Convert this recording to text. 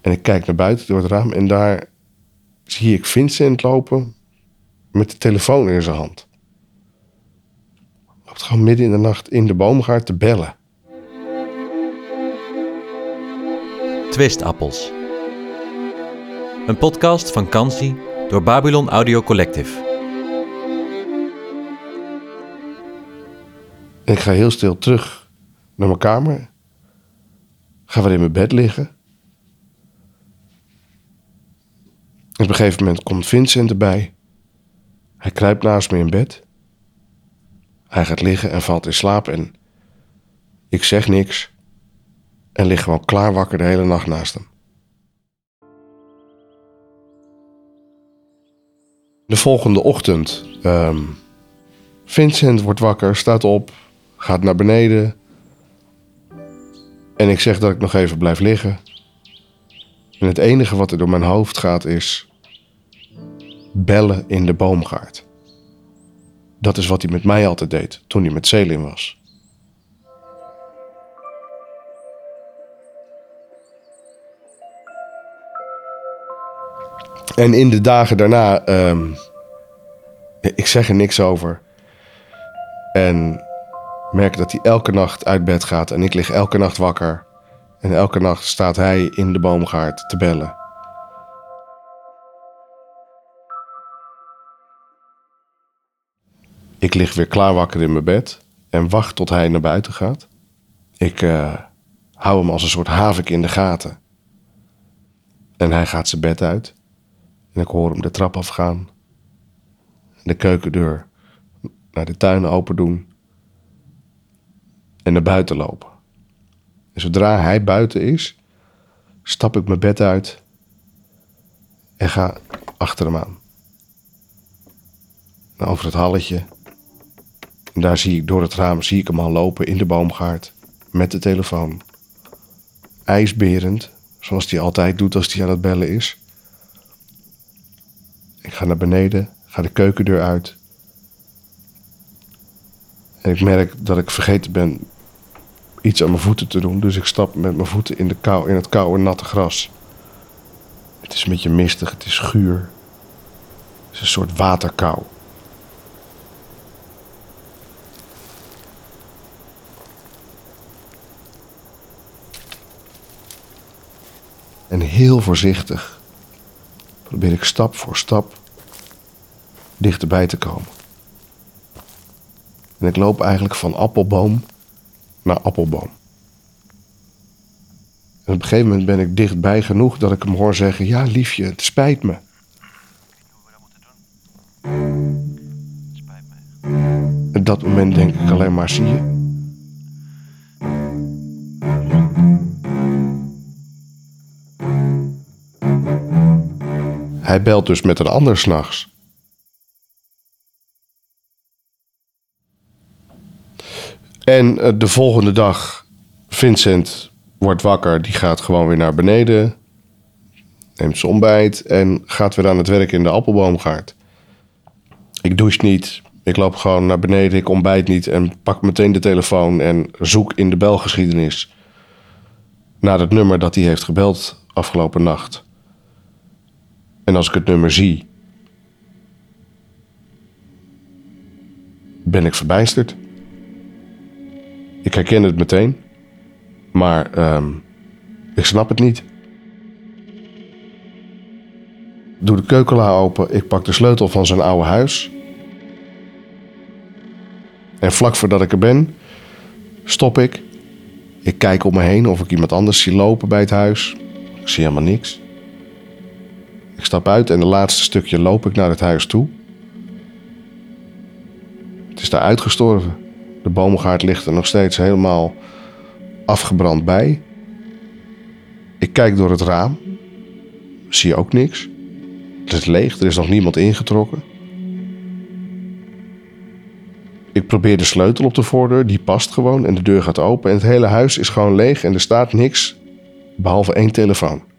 En ik kijk naar buiten door het raam en daar zie ik Vincent lopen met de telefoon in zijn hand. Loopt gewoon midden in de nacht in de boomgaard te bellen. Twistappels. Een podcast van Kansi door Babylon Audio Collective. En ik ga heel stil terug naar mijn kamer. Ga weer in mijn bed liggen. En op een gegeven moment komt Vincent erbij. Hij kruipt naast me in bed. Hij gaat liggen en valt in slaap en ik zeg niks en lig gewoon klaar wakker de hele nacht naast hem. De volgende ochtend. ehm, Vincent wordt wakker, staat op, gaat naar beneden. En ik zeg dat ik nog even blijf liggen. En het enige wat er door mijn hoofd gaat is bellen in de boomgaard. Dat is wat hij met mij altijd deed toen hij met Selin was. En in de dagen daarna, ehm, ik zeg er niks over. En merk dat hij elke nacht uit bed gaat en ik lig elke nacht wakker. En elke nacht staat hij in de boomgaard te bellen. Ik lig weer klaar wakker in mijn bed en wacht tot hij naar buiten gaat. Ik eh, hou hem als een soort havik in de gaten. En hij gaat zijn bed uit. En ik hoor hem de trap afgaan. De keukendeur naar de tuin open doen. En naar buiten lopen. En zodra hij buiten is, stap ik mijn bed uit en ga achter hem aan. Over het halletje. En daar zie ik door het raam zie ik hem al lopen in de boomgaard met de telefoon. IJsberend, zoals hij altijd doet als hij aan het bellen is. Ik ga naar beneden, ga de keukendeur uit. En ik merk dat ik vergeten ben iets aan mijn voeten te doen. Dus ik stap met mijn voeten in, de kou, in het koude, natte gras. Het is een beetje mistig, het is guur. Het is een soort waterkou. En heel voorzichtig probeer ik stap voor stap dichterbij te komen. En ik loop eigenlijk van appelboom naar appelboom. En op een gegeven moment ben ik dichtbij genoeg dat ik hem hoor zeggen: Ja, liefje, het spijt me. En dat moment denk ik alleen maar: zie je. Hij belt dus met een ander s'nachts. En eh, de volgende dag, Vincent wordt wakker, die gaat gewoon weer naar beneden, neemt zijn ontbijt en gaat weer aan het werk in de appelboomgaard. Ik douche niet, ik loop gewoon naar beneden, ik ontbijt niet en pak meteen de telefoon en zoek in de belgeschiedenis naar het nummer dat hij heeft gebeld afgelopen nacht. En als ik het nummer zie, ben ik verbijsterd. Ik herken het meteen, maar ehm, ik snap het niet. Doe de keukenla open, ik pak de sleutel van zijn oude huis. En vlak voordat ik er ben, stop ik. Ik kijk om me heen of ik iemand anders zie lopen bij het huis. Ik zie helemaal niks. Ik stap uit en de laatste stukje loop ik naar het huis toe. Het is daar uitgestorven. De boomgaard ligt er nog steeds helemaal afgebrand bij. Ik kijk door het raam. Zie ook niks. Het is leeg, er is nog niemand ingetrokken. Ik probeer de sleutel op de voordeur, die past gewoon en de deur gaat open. En het hele huis is gewoon leeg en er staat niks behalve één telefoon.